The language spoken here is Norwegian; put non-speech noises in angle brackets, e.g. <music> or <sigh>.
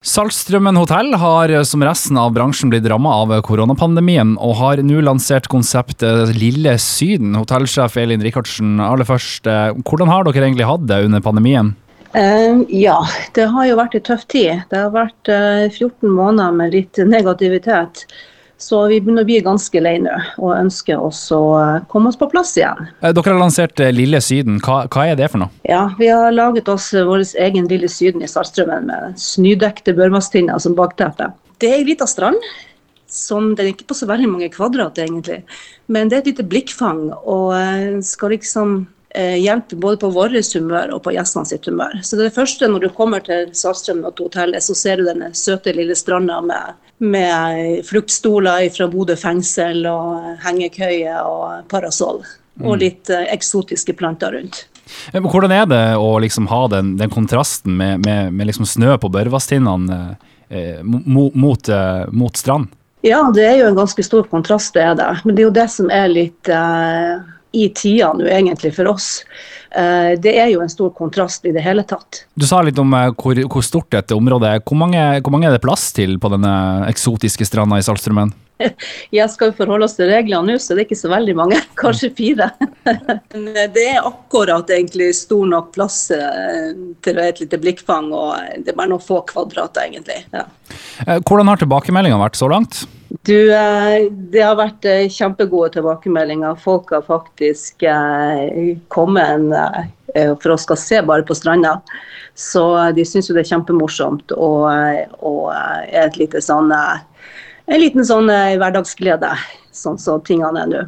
Saltstrømmen hotell har som resten av bransjen blitt ramma av koronapandemien, og har nå lansert konseptet Lille Syden. Hotellsjef Elin Rikardsen, aller først, eh, hvordan har dere egentlig hatt det under pandemien? Uh, ja, det har jo vært en tøff tid. Det har vært uh, 14 måneder med litt negativitet. Så vi begynner å bli ganske lei nå, og ønsker oss å komme oss på plass igjen. Dere har lansert Lille Syden. Hva, hva, er det for noe? Ja, Vi har laget oss vår egen Lille Syden i Saltstraumen med snødekte børmastinner som bakteppe. Det er ei lita strand. Som, den er ikke på så veldig mange kvadrat, egentlig. Men det er et lite blikkfang, og skal liksom hjelpe både på vårt humør og på gjestene sitt humør. Så det, det første når du kommer til Saltstraumen og hotellet, så ser du denne søte lille stranda med med fluktstoler fra Bodø fengsel og hengekøye og parasoll. Og mm. litt uh, eksotiske planter rundt. Hvordan er det å liksom ha den, den kontrasten med, med, med liksom snø på børvastinnene eh, mot, mot, eh, mot, strand? Ja, det er jo en ganske stor kontrast, det er det. Men det er jo det som er litt eh, i tida nå, egentlig, for oss. Eh, det er jo en stor kontrast i det hele tatt. Du sa litt om eh, hvor, hvor stort dette området er. Hvor mange, hvor mange, er det plass til på denne eksotiske stranda i Saltstraumen? <laughs> Jeg skal forholde oss til reglene nå, så det er ikke så veldig mange. <laughs> Kanskje fire. <laughs> det er akkurat egentlig stor nok plass eh, til et lite blikkfang, og det er bare noen få kvadrater, egentlig. Ja. Hvordan har tilbakemeldingene vært så langt? Du, det har vært kjempegode tilbakemeldinger. Folk har faktisk kommet en, for oss skal se bare på stranda. Så de syns jo det er kjempemorsomt og, og er et lite sånn, en liten sånn hverdagsglede, sånn som så tingene er nå.